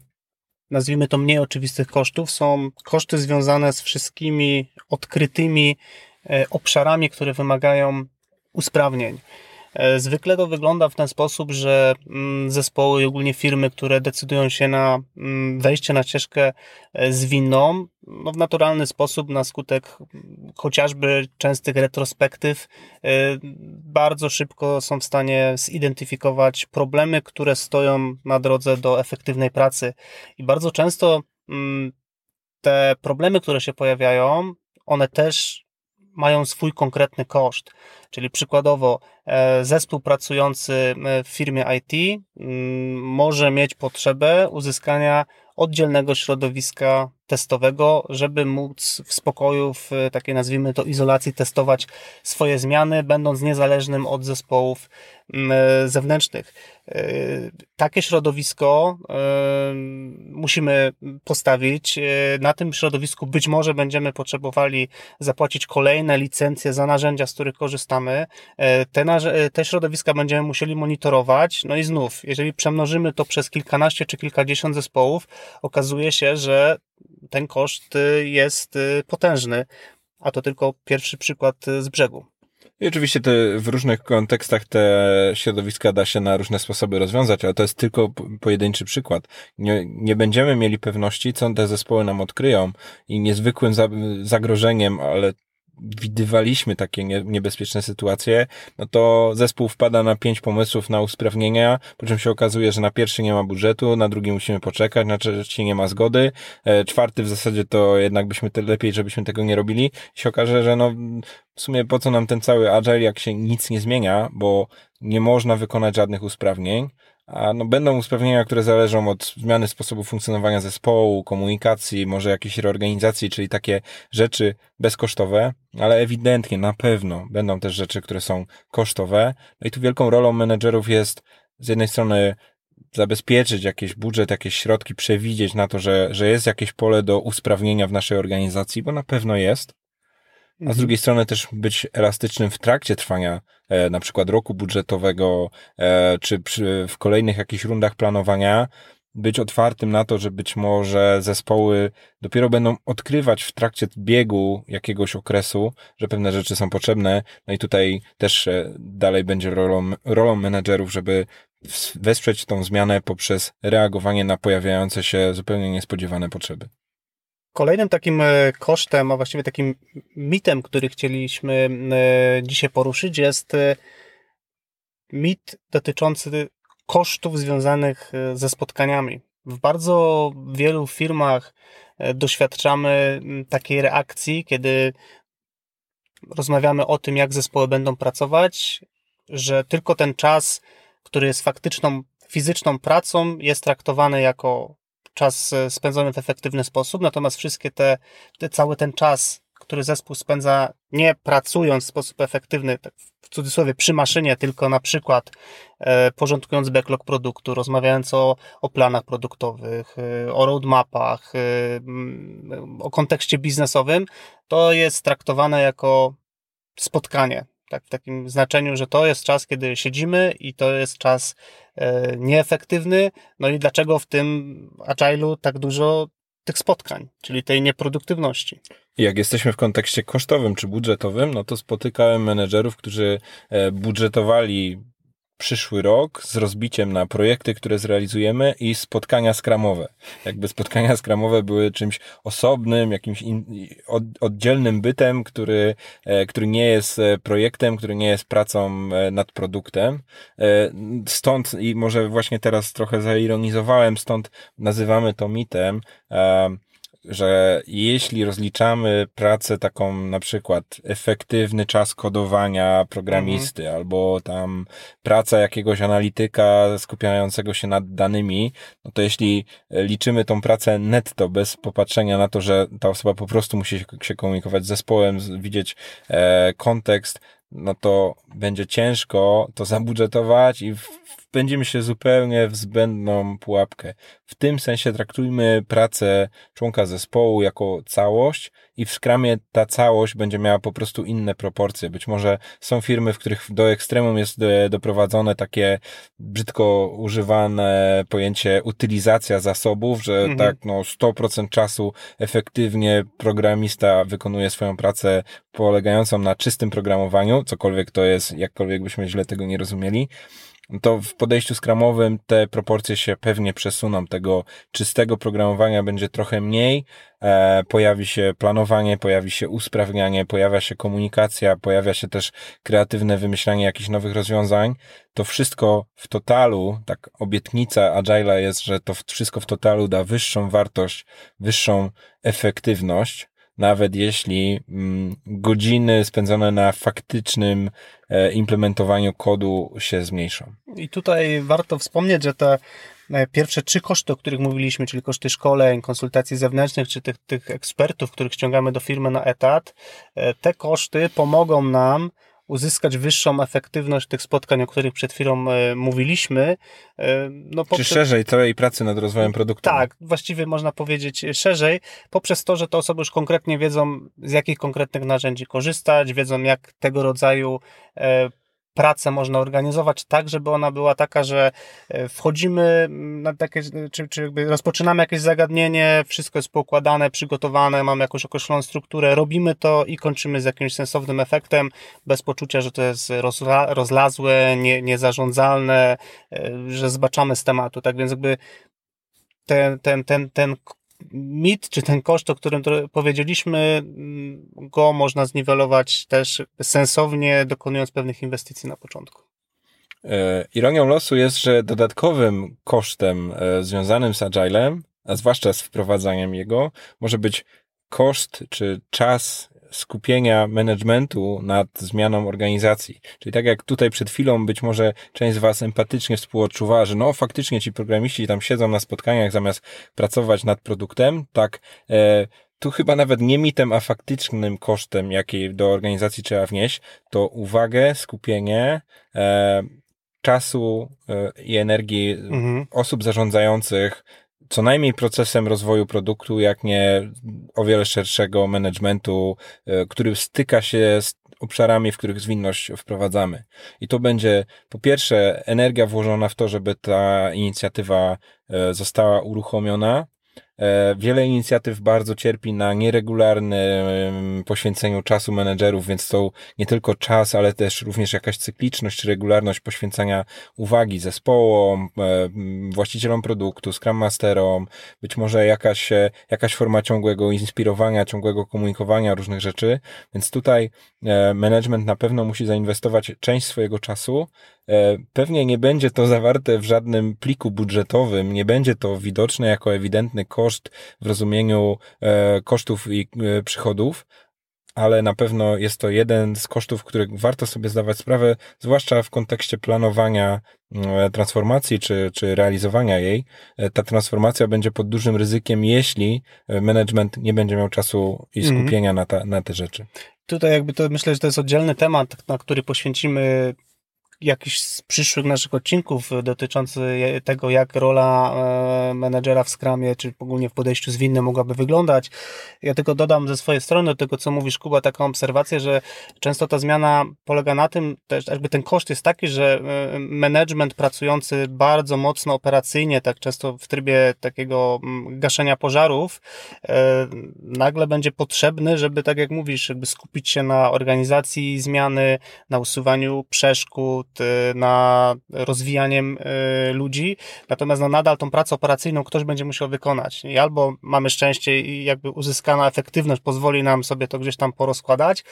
nazwijmy to mniej oczywistych kosztów, są koszty związane z wszystkimi odkrytymi e, obszarami, które wymagają usprawnień. E, zwykle to wygląda w ten sposób, że mm, zespoły i ogólnie firmy, które decydują się na mm, wejście na ścieżkę e, zwinną, no w naturalny sposób na skutek chociażby częstych retrospektyw e, bardzo szybko są w stanie zidentyfikować problemy, które stoją na drodze do efektywnej pracy. I bardzo często mm, te problemy, które się pojawiają, one też mają swój konkretny koszt. Czyli przykładowo e, zespół pracujący e, w firmie IT mm, może mieć potrzebę uzyskania oddzielnego środowiska testowego, żeby móc w spokoju, w takiej nazwijmy to izolacji, testować swoje zmiany, będąc niezależnym od zespołów mm, zewnętrznych. E, takie środowisko e, musimy postawić. E, na tym środowisku być może będziemy potrzebowali zapłacić kolejne licencje za narzędzia, z których korzystamy. Te, te środowiska będziemy musieli monitorować. No i znów, jeżeli przemnożymy to przez kilkanaście czy kilkadziesiąt zespołów, okazuje się, że ten koszt y, jest y, potężny, a to tylko pierwszy przykład y, z brzegu. I oczywiście te, w różnych kontekstach te środowiska da się na różne sposoby rozwiązać, ale to jest tylko pojedynczy przykład. Nie, nie będziemy mieli pewności, co te zespoły nam odkryją i niezwykłym zagrożeniem, ale widywaliśmy takie niebezpieczne sytuacje, no to zespół wpada na pięć pomysłów na usprawnienia, po czym się okazuje, że na pierwszy nie ma budżetu, na drugi musimy poczekać, na trzeci nie ma zgody, e, czwarty w zasadzie to jednak byśmy te, lepiej, żebyśmy tego nie robili. I się okaże, że no w sumie po co nam ten cały agile, jak się nic nie zmienia, bo nie można wykonać żadnych usprawnień, no będą usprawnienia, które zależą od zmiany sposobu funkcjonowania zespołu, komunikacji, może jakiejś reorganizacji, czyli takie rzeczy bezkosztowe, ale ewidentnie, na pewno będą też rzeczy, które są kosztowe. No i tu wielką rolą menedżerów jest z jednej strony zabezpieczyć jakiś budżet, jakieś środki, przewidzieć na to, że, że jest jakieś pole do usprawnienia w naszej organizacji, bo na pewno jest, a z mhm. drugiej strony też być elastycznym w trakcie trwania e, na przykład roku budżetowego, e, czy przy, w kolejnych jakichś rundach planowania, być otwartym na to, że być może zespoły dopiero będą odkrywać w trakcie biegu jakiegoś okresu, że pewne rzeczy są potrzebne. No i tutaj też e, dalej będzie rolą, rolą menedżerów, żeby wesprzeć tą zmianę poprzez reagowanie na pojawiające się zupełnie niespodziewane potrzeby. Kolejnym takim e, kosztem, a właściwie takim mitem, który chcieliśmy e, dzisiaj poruszyć, jest mit dotyczący kosztów związanych e, ze spotkaniami. W bardzo wielu firmach e, doświadczamy takiej reakcji, kiedy rozmawiamy o tym, jak zespoły będą pracować, że tylko ten czas, który jest faktyczną, fizyczną pracą, jest traktowany jako czas e, spędzony w efektywny sposób, natomiast wszystkie te, te cały ten czas, który zespół spędza nie pracując w sposób efektywny, tak w cudzysłowie przy maszynie, tylko na przykład e, porządkując backlog produktu, rozmawiając o, o planach produktowych, e, o roadmapach, e, o kontekście biznesowym, to jest traktowane jako spotkanie. Tak, w takim znaczeniu, że to jest czas, kiedy siedzimy i to jest czas e, nieefektywny. No i dlaczego w tym agile'u tak dużo tych spotkań, czyli tej nieproduktywności. Jak jesteśmy w kontekście kosztowym czy budżetowym, no to spotykałem menedżerów, którzy e, budżetowali przyszły rok z rozbiciem na projekty, które zrealizujemy i spotkania skramowe. Jakby spotkania skramowe były czymś osobnym, jakimś in, od, oddzielnym bytem, który, e, który nie jest e, projektem, który nie jest pracą nad produktem. Stąd i może właśnie teraz trochę zaironizowałem, stąd nazywamy to mitem że jeśli rozliczamy pracę taką na przykład efektywny czas kodowania programisty mhm. albo tam praca jakiegoś analityka skupiającego się nad danymi, no to jeśli liczymy tą pracę netto bez popatrzenia na to, że ta osoba po prostu musi się komunikować z zespołem, widzieć e, kontekst, no to będzie ciężko to zabudżetować i wpędzimy się zupełnie w zbędną pułapkę. W tym sensie traktujmy pracę członka zespołu jako całość i w skramie ta całość będzie miała po prostu inne proporcje. Być może są firmy, w których do ekstremum jest doprowadzone takie brzydko używane pojęcie utylizacja zasobów, że mhm. tak no 100% czasu efektywnie programista wykonuje swoją pracę polegającą na czystym programowaniu, cokolwiek to jest, jakkolwiek byśmy źle tego nie rozumieli to w podejściu skramowym te proporcje się pewnie przesuną. Tego czystego programowania będzie trochę mniej, e, pojawi się planowanie, pojawi się usprawnianie, pojawia się komunikacja, pojawia się też kreatywne wymyślanie jakichś nowych rozwiązań. To wszystko w totalu, tak obietnica Agile'a jest, że to wszystko w totalu da wyższą wartość, wyższą efektywność nawet jeśli mm, godziny spędzone na faktycznym e, implementowaniu kodu się zmniejszą. I tutaj warto wspomnieć, że te e, pierwsze trzy koszty, o których mówiliśmy, czyli koszty szkoleń, konsultacji zewnętrznych, czy tych, tych ekspertów, których ściągamy do firmy na etat, e, te koszty pomogą nam uzyskać wyższą efektywność tych spotkań, o których przed chwilą e, mówiliśmy. E, no, poprzez... Czy szerzej całej pracy nad rozwojem produktu? Tak, właściwie można powiedzieć szerzej, poprzez to, że te osoby już konkretnie wiedzą, z jakich konkretnych narzędzi korzystać, wiedzą, jak tego rodzaju e, pracę można organizować tak, żeby ona była taka, że e, wchodzimy na takie, czy, czy jakby rozpoczynamy jakieś zagadnienie, wszystko jest poukładane, przygotowane, mamy jakąś określoną strukturę, robimy to i kończymy z jakimś sensownym efektem, bez poczucia, że to jest rozla, rozlazłe, nie, niezarządzalne, e, że zbaczamy z tematu. Tak więc jakby ten, ten, ten, ten mit, czy ten koszt, o którym powiedzieliśmy, mm, go można zniwelować też sensownie, dokonując pewnych inwestycji na początku. E, ironią losu jest, że dodatkowym kosztem e, związanym z Agilem, a zwłaszcza z wprowadzaniem jego, może być koszt czy czas skupienia managementu nad zmianą organizacji. Czyli tak jak tutaj przed chwilą być może część z Was empatycznie współodczuwała, że no faktycznie ci programiści tam siedzą na spotkaniach zamiast pracować nad produktem, tak e, tu chyba nawet nie mitem, a faktycznym kosztem, jaki do organizacji trzeba wnieść, to uwagę, skupienie, e, czasu e, i energii mhm. osób zarządzających, co najmniej procesem rozwoju produktu, jak nie o wiele szerszego managementu, e, który styka się z obszarami, w których zwinność wprowadzamy. I to będzie po pierwsze energia włożona w to, żeby ta inicjatywa e, została uruchomiona, wiele inicjatyw bardzo cierpi na nieregularnym poświęceniu czasu menedżerów, więc to nie tylko czas, ale też również jakaś cykliczność regularność poświęcania uwagi zespołom, e, właścicielom produktu, Scrum Masterom, być może jakaś, e, jakaś forma ciągłego inspirowania, ciągłego komunikowania różnych rzeczy. Więc tutaj management na pewno musi zainwestować część swojego czasu E, pewnie nie będzie to zawarte w żadnym pliku budżetowym, nie będzie to widoczne jako ewidentny koszt w rozumieniu e, kosztów i e, przychodów, ale na pewno jest to jeden z kosztów, których warto sobie zdawać sprawę, zwłaszcza w kontekście planowania transformacji czy, czy realizowania jej. Ta transformacja będzie pod dużym ryzykiem, jeśli management nie będzie miał czasu i mhm. skupienia mm. na, ta, na te rzeczy. Tutaj jakby to myślę, że to jest oddzielny temat, na który poświęcimy jakiś z przyszłych naszych odcinków dotyczący tego, jak rola e, menedżera w Scrumie, czy ogólnie w podejściu zwinnym mogłaby wyglądać. Ja tylko dodam ze swojej strony do tego, co mówisz, Kuba, taką obserwację, że często ta zmiana polega na tym, też jakby ten koszt jest taki, że e, management pracujący bardzo mocno operacyjnie, tak często w trybie takiego gaszenia pożarów, e, nagle będzie potrzebny, żeby, tak jak mówisz, jakby skupić się na organizacji zmiany, na usuwaniu przeszkód, na rozwijaniem y, ludzi, natomiast no, nadal tą pracę operacyjną ktoś będzie musiał wykonać. I albo mamy szczęście i jakby uzyskana efektywność pozwoli nam sobie to gdzieś tam porozkładać,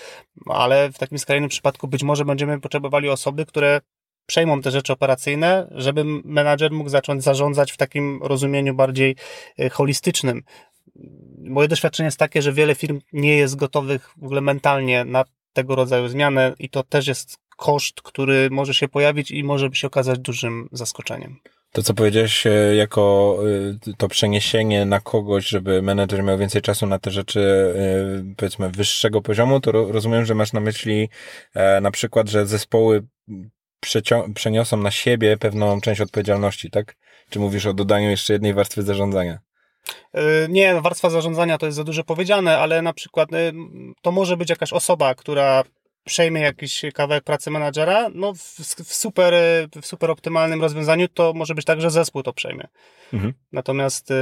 ale w takim skrajnym przypadku być może będziemy potrzebowali osoby, które przejmą te rzeczy operacyjne, żeby menadżer mógł zacząć zarządzać w takim rozumieniu bardziej y, holistycznym. Moje doświadczenie jest takie, że wiele firm nie jest gotowych w ogóle mentalnie na tego rodzaju zmianę i to też jest koszt, który może się pojawić i może się okazać dużym zaskoczeniem. To, co powiedziałeś e, jako e, to przeniesienie na kogoś, żeby menedżer miał więcej czasu na te rzeczy, e, powiedzmy, wyższego poziomu, to rozumiem, że masz na myśli na przykład, że zespoły przeniosą na siebie pewną część odpowiedzialności, tak? Czy mówisz o dodaniu jeszcze jednej warstwy zarządzania? Nie, warstwa zarządzania to jest za dużo powiedziane, ale na przykład to może być jakaś osoba, która przejmie jakiś kawałek pracy menadżera, no w, w, super, w super optymalnym rozwiązaniu to może być tak, że zespół to przejmie. Mhm. Natomiast y,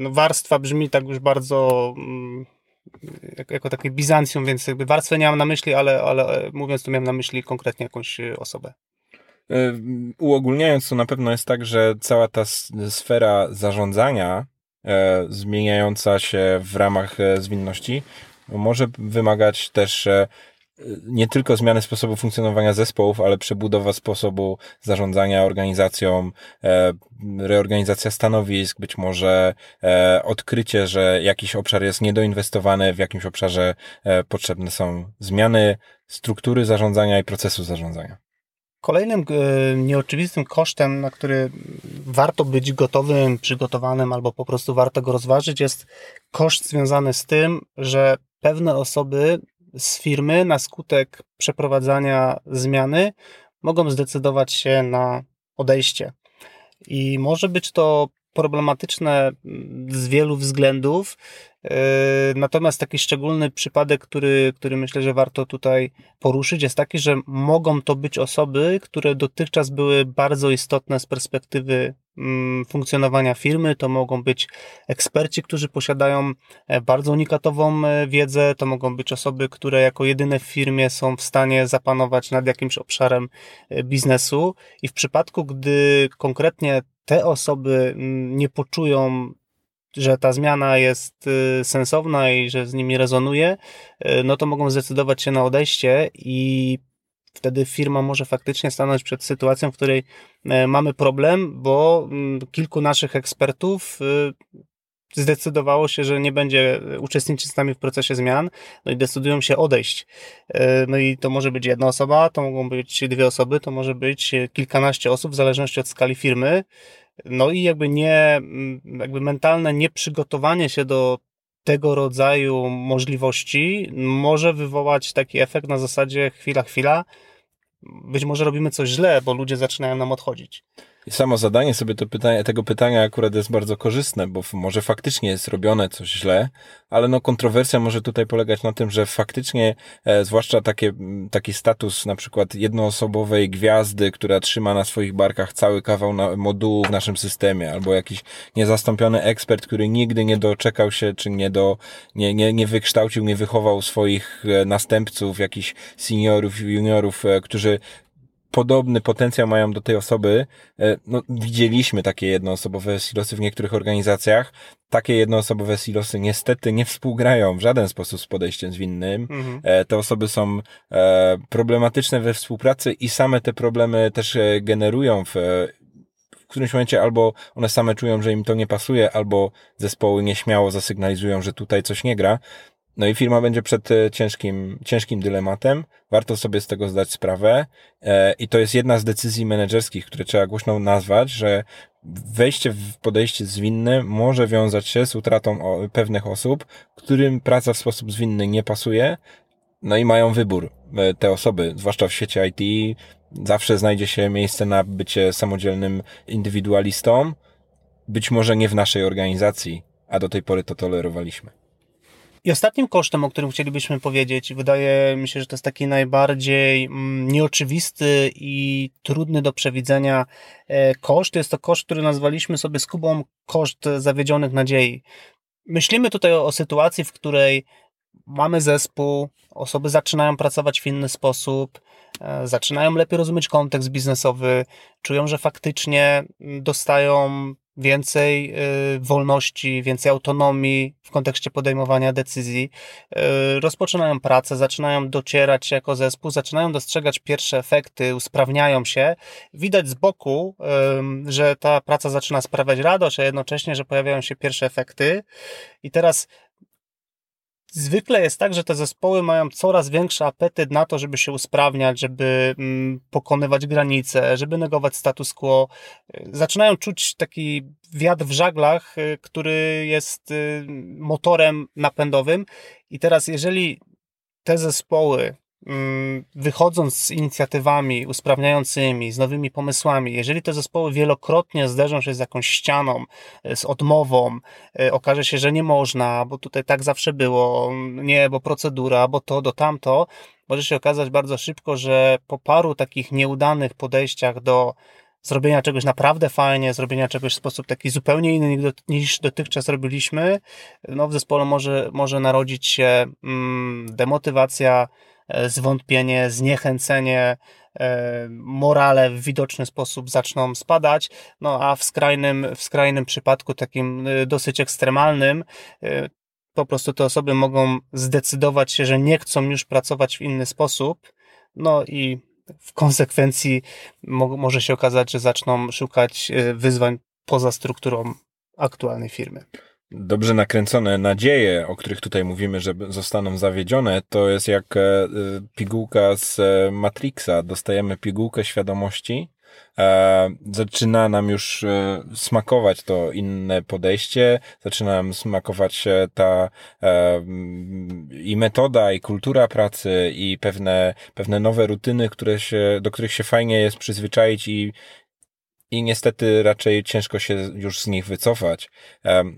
no, warstwa brzmi tak już bardzo mm, jako, takie Bizancjum, więc jakby warstwę nie mam na myśli, ale, ale e, mówiąc tu miałem na myśli konkretnie jakąś e, osobę. E, uogólniając, to na pewno jest tak, że cała ta sfera zarządzania zmieniająca się w ramach zwinności może wymagać też nie tylko zmiany sposobu funkcjonowania zespołów, ale przebudowa sposobu zarządzania organizacją, e, reorganizacja stanowisk, być może e, odkrycie, że jakiś obszar jest niedoinwestowany, w jakimś obszarze e, potrzebne są zmiany struktury zarządzania i procesu zarządzania. Kolejnym nieoczywistym kosztem, na który warto być gotowym, przygotowanym, albo po prostu warto go rozważyć, jest koszt związany z tym, że pewne osoby z firmy na skutek przeprowadzania zmiany mogą zdecydować się na odejście. I może być to problematyczne z wielu względów. Yy, natomiast taki szczególny przypadek, który, który myślę, że warto tutaj poruszyć, jest taki, że mogą to być osoby, które dotychczas były bardzo istotne z perspektywy mm, funkcjonowania firmy. To mogą być eksperci, którzy posiadają e, bardzo unikatową e, wiedzę. To mogą być osoby, które jako jedyne w firmie są w stanie zapanować nad jakimś obszarem e, biznesu. I w przypadku, gdy konkretnie te osoby mm, nie poczują, że ta zmiana jest y, sensowna i że z nimi rezonuje, y, no to mogą zdecydować się na odejście i wtedy firma może faktycznie stanąć przed sytuacją, w której e, mamy problem, bo mm, kilku naszych ekspertów y, zdecydowało się, że nie będzie uczestniczyć z nami w procesie zmian, no i decydują się odejść. E, no i to może być jedna osoba, to mogą być dwie osoby, to może być kilkanaście osób, w zależności od skali firmy. No i jakby nie, jakby mentalne nieprzygotowanie się do tego rodzaju możliwości może wywołać taki efekt na zasadzie chwila, chwila, być może robimy coś źle, bo ludzie zaczynają nam odchodzić. Samo zadanie sobie to pytanie, tego pytania akurat jest bardzo korzystne, bo może faktycznie jest robione coś źle, ale no kontrowersja może tutaj polegać na tym, że faktycznie, e, zwłaszcza takie, taki status na przykład jednoosobowej gwiazdy, która trzyma na swoich barkach cały kawał na, modułu w naszym systemie, albo jakiś niezastąpiony ekspert, który nigdy nie doczekał się, czy nie do, nie, nie, nie wykształcił, nie wychował swoich e, następców, jakichś seniorów, juniorów, e, którzy podobny potencjał mają do tej osoby. E, no, widzieliśmy takie jednoosobowe silosy w niektórych organizacjach. Takie jednoosobowe silosy niestety nie współgrają w żaden sposób z podejściem zwinnym. Mhm. E, te osoby są e, problematyczne we współpracy i same te problemy też generują w, w którymś momencie albo one same czują, że im to nie pasuje, albo zespoły nieśmiało zasygnalizują, że tutaj coś nie gra. No i firma będzie przed e, ciężkim, ciężkim dylematem. Warto sobie z tego zdać sprawę. E, I to jest jedna z decyzji menedżerskich, które trzeba głośno nazwać, że wejście w podejście zwinne może wiązać się z utratą pewnych osób, którym praca w sposób zwinny nie pasuje. No i mają wybór. E, te osoby, zwłaszcza w świecie IT, zawsze znajdzie się miejsce na bycie samodzielnym indywidualistą. Być może nie w naszej organizacji, a do tej pory to tolerowaliśmy. I ostatnim kosztem, o którym chcielibyśmy powiedzieć, wydaje mi się, że to jest taki najbardziej mm, nieoczywisty i trudny do przewidzenia e, koszt. Jest to koszt, który nazwaliśmy sobie z Kubą koszt zawiedzionych nadziei. Myślimy tutaj o, o sytuacji, w której mamy zespół, osoby zaczynają pracować w inny sposób, e, zaczynają lepiej rozumieć kontekst biznesowy, czują, że faktycznie dostają więcej y, wolności, więcej autonomii w kontekście podejmowania decyzji, y, rozpoczynają pracę, zaczynają docierać jako zespół, zaczynają dostrzegać pierwsze efekty, usprawniają się. Widać z boku, że ta praca zaczyna sprawiać radość, a jednocześnie, że pojawiają się pierwsze efekty. I teraz zwykle jest tak, że te zespoły mają coraz większy apetyt na to, żeby się usprawniać, żeby mm, pokonywać granice, żeby negować status quo. Zaczynają czuć taki wiatr w żaglach, y, który jest y, motorem napędowym. I teraz, jeżeli te zespoły wychodząc z inicjatywami usprawniającymi, z nowymi pomysłami, jeżeli te zespoły wielokrotnie zderzą się z jakąś ścianą, e, z odmową, e, okaże się, że nie można, bo tutaj tak zawsze było, nie, bo procedura, bo to, do tamto, może się okazać bardzo szybko, że po paru takich nieudanych podejściach do zrobienia czegoś naprawdę fajnie, zrobienia czegoś w sposób taki zupełnie inny niż dotychczas robiliśmy, no w zespole może, może narodzić się mm, demotywacja, zwątpienie, zniechęcenie, e, morale w widoczny sposób zaczną spadać, no a w skrajnym, w skrajnym przypadku, takim e, dosyć ekstremalnym, po prostu te osoby mogą zdecydować się, że nie chcą już pracować w inny sposób, no i w konsekwencji mo może się okazać, że zaczną szukać wyzwań poza strukturą aktualnej firmy dobrze nakręcone nadzieje, o których tutaj mówimy, że zostaną zawiedzione, to jest jak e, pigułka z e, Matrixa. Dostajemy pigułkę świadomości, e, zaczyna nam już smakować to inne podejście, zaczyna nam smakować ta i metoda, i kultura pracy, i pewne, pewne nowe rutyny, które się, do których się fajnie jest przyzwyczaić i i niestety raczej ciężko się już z nich wycofać.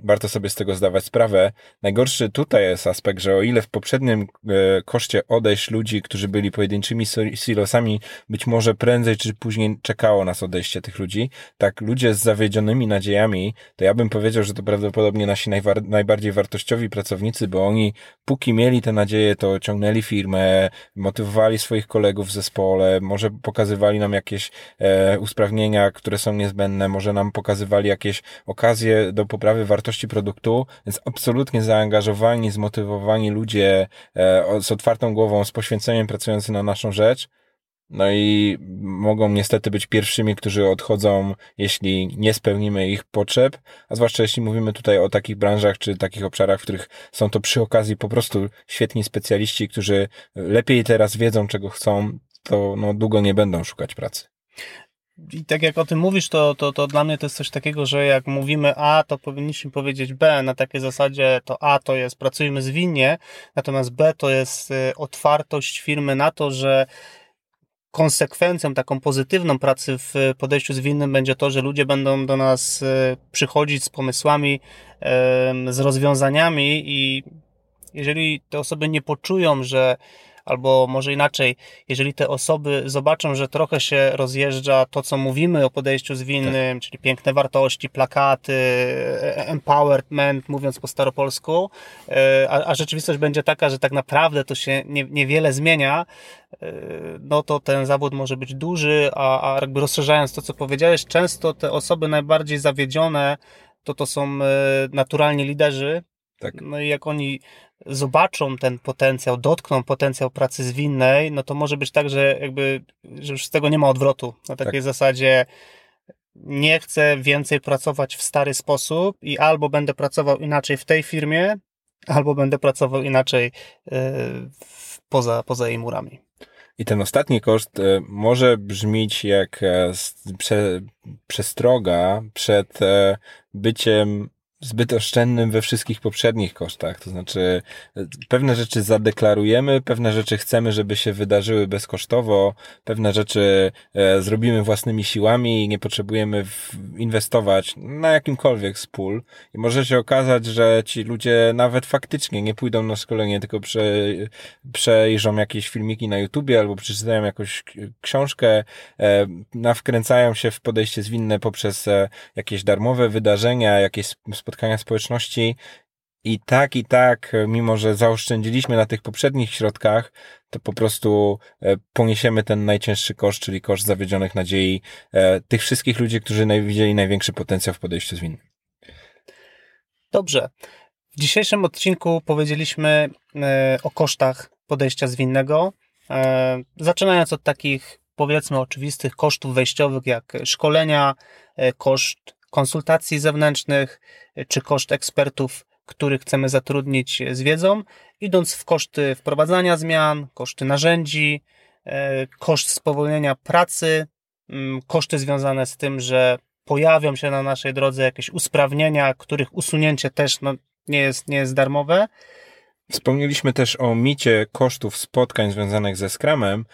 Warto sobie z tego zdawać sprawę. Najgorszy tutaj jest aspekt, że o ile w poprzednim e, koszcie odejść ludzi, którzy byli pojedynczymi silosami, być może prędzej czy później czekało nas odejście tych ludzi, tak ludzie z zawiedzionymi nadziejami, to ja bym powiedział, że to prawdopodobnie nasi najbardziej wartościowi pracownicy, bo oni póki mieli te nadzieje, to ciągnęli firmę, motywowali swoich kolegów w zespole, może pokazywali nam jakieś e, usprawnienia, które są niezbędne, może nam pokazywali jakieś okazje do poprawy wartości produktu, więc absolutnie zaangażowani, zmotywowani ludzie e, z otwartą głową, z poświęceniem pracujący na naszą rzecz, no i mogą niestety być pierwszymi, którzy odchodzą, jeśli nie spełnimy ich potrzeb, a zwłaszcza jeśli mówimy tutaj o takich branżach czy takich obszarach, w których są to przy okazji po prostu świetni specjaliści, którzy lepiej teraz wiedzą, czego chcą, to no, długo nie będą szukać pracy i tak jak o tym mówisz, to, to, to dla mnie to jest coś takiego, że jak mówimy A, to powinniśmy powiedzieć B. Na takiej zasadzie to A to jest pracujmy zwinnie, natomiast B to jest y, otwartość firmy na to, że konsekwencją taką pozytywną pracy w podejściu zwinnym będzie to, że ludzie będą do nas e, przychodzić z pomysłami, z rozwiązaniami i jeżeli te osoby nie poczują, że albo może inaczej, jeżeli te osoby zobaczą, że trochę się rozjeżdża to, co mówimy o podejściu zwinnym, tak. czyli piękne wartości, plakaty, e, empowerment, mówiąc po staropolsku, e, a, a rzeczywistość będzie taka, że tak naprawdę to się nie, niewiele zmienia, e, no to ten zawód może być duży, a, a jakby rozszerzając to, co powiedziałeś, często te osoby najbardziej zawiedzione to to są naturalni liderzy, tak. No i jak oni zobaczą ten potencjał, dotkną potencjał pracy zwinnej, no to może być tak, że jakby, że już z tego nie ma odwrotu. Na takiej tak. zasadzie nie chcę więcej pracować w stary sposób i albo będę pracował inaczej w tej firmie, albo będę pracował inaczej yy, poza, poza jej murami. I ten ostatni koszt e, może brzmieć jak e, prze, przestroga przed byciem zbyt oszczędnym we wszystkich poprzednich kosztach. To znaczy, pewne rzeczy zadeklarujemy, pewne rzeczy chcemy, żeby się wydarzyły bezkosztowo, pewne rzeczy e, zrobimy własnymi siłami i nie potrzebujemy inwestować na jakimkolwiek z. I może się okazać, że ci ludzie nawet faktycznie nie pójdą na szkolenie, tylko prze, przejrzą jakieś filmiki na YouTubie albo przeczytają jakąś książkę, e, nawkręcają się w podejście zwinne poprzez e, jakieś darmowe wydarzenia, jakieś spotkania spotkania społeczności i tak, i tak, mimo że zaoszczędziliśmy na tych poprzednich środkach, to po prostu e, poniesiemy ten najcięższy koszt, czyli koszt zawiedzionych nadziei e, tych wszystkich ludzi, którzy widzieli największy potencjał w podejściu zwinnym. Dobrze. W dzisiejszym odcinku powiedzieliśmy e, o kosztach podejścia zwinnego, zaczynając od takich powiedzmy oczywistych kosztów wejściowych, jak szkolenia, koszt konsultacji zewnętrznych, czy koszt ekspertów, których chcemy zatrudnić z wiedzą, idąc w koszty wprowadzania zmian, koszty narzędzi, e, koszt spowolnienia pracy, mm, koszty związane z tym, że pojawią się na naszej drodze jakieś usprawnienia, których usunięcie też no, nie, jest, nie jest darmowe. Wspomnieliśmy też o micie kosztów spotkań związanych ze Scrumem,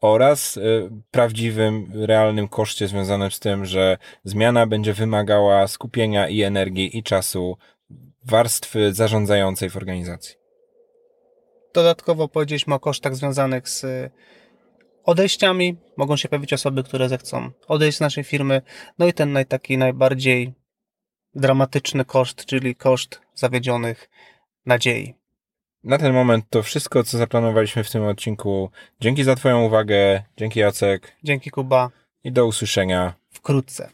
oraz y, prawdziwym, realnym koszcie związanym z tym, że zmiana będzie wymagała skupienia i energii i czasu warstwy zarządzającej w organizacji. Dodatkowo powiedzieliśmy o kosztach związanych z odejściami. Mogą się pojawić osoby, które zechcą odejść z naszej firmy. No i ten taki najbardziej dramatyczny koszt, czyli koszt zawiedzionych nadziei. Na ten moment to wszystko, co zaplanowaliśmy w tym odcinku. Dzięki za Twoją uwagę. Dzięki Jacek. Dzięki Kuba. I do usłyszenia wkrótce.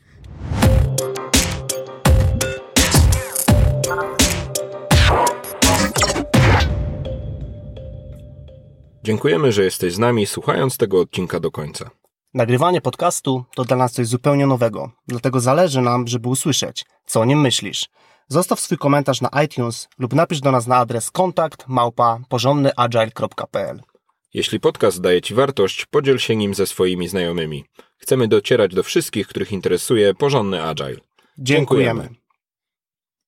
Dziękujemy, że jesteś z nami, słuchając tego odcinka do końca. Nagrywanie podcastu to dla nas coś zupełnie nowego, dlatego zależy nam, żeby usłyszeć, co o nim myślisz. Zostaw swój komentarz na iTunes lub napisz do nas na adres kontakt małpa porządnyagile.pl. Jeśli podcast daje Ci wartość, podziel się nim ze swoimi znajomymi. Chcemy docierać do wszystkich, których interesuje porządny agile. Dziękujemy. Dziękujemy.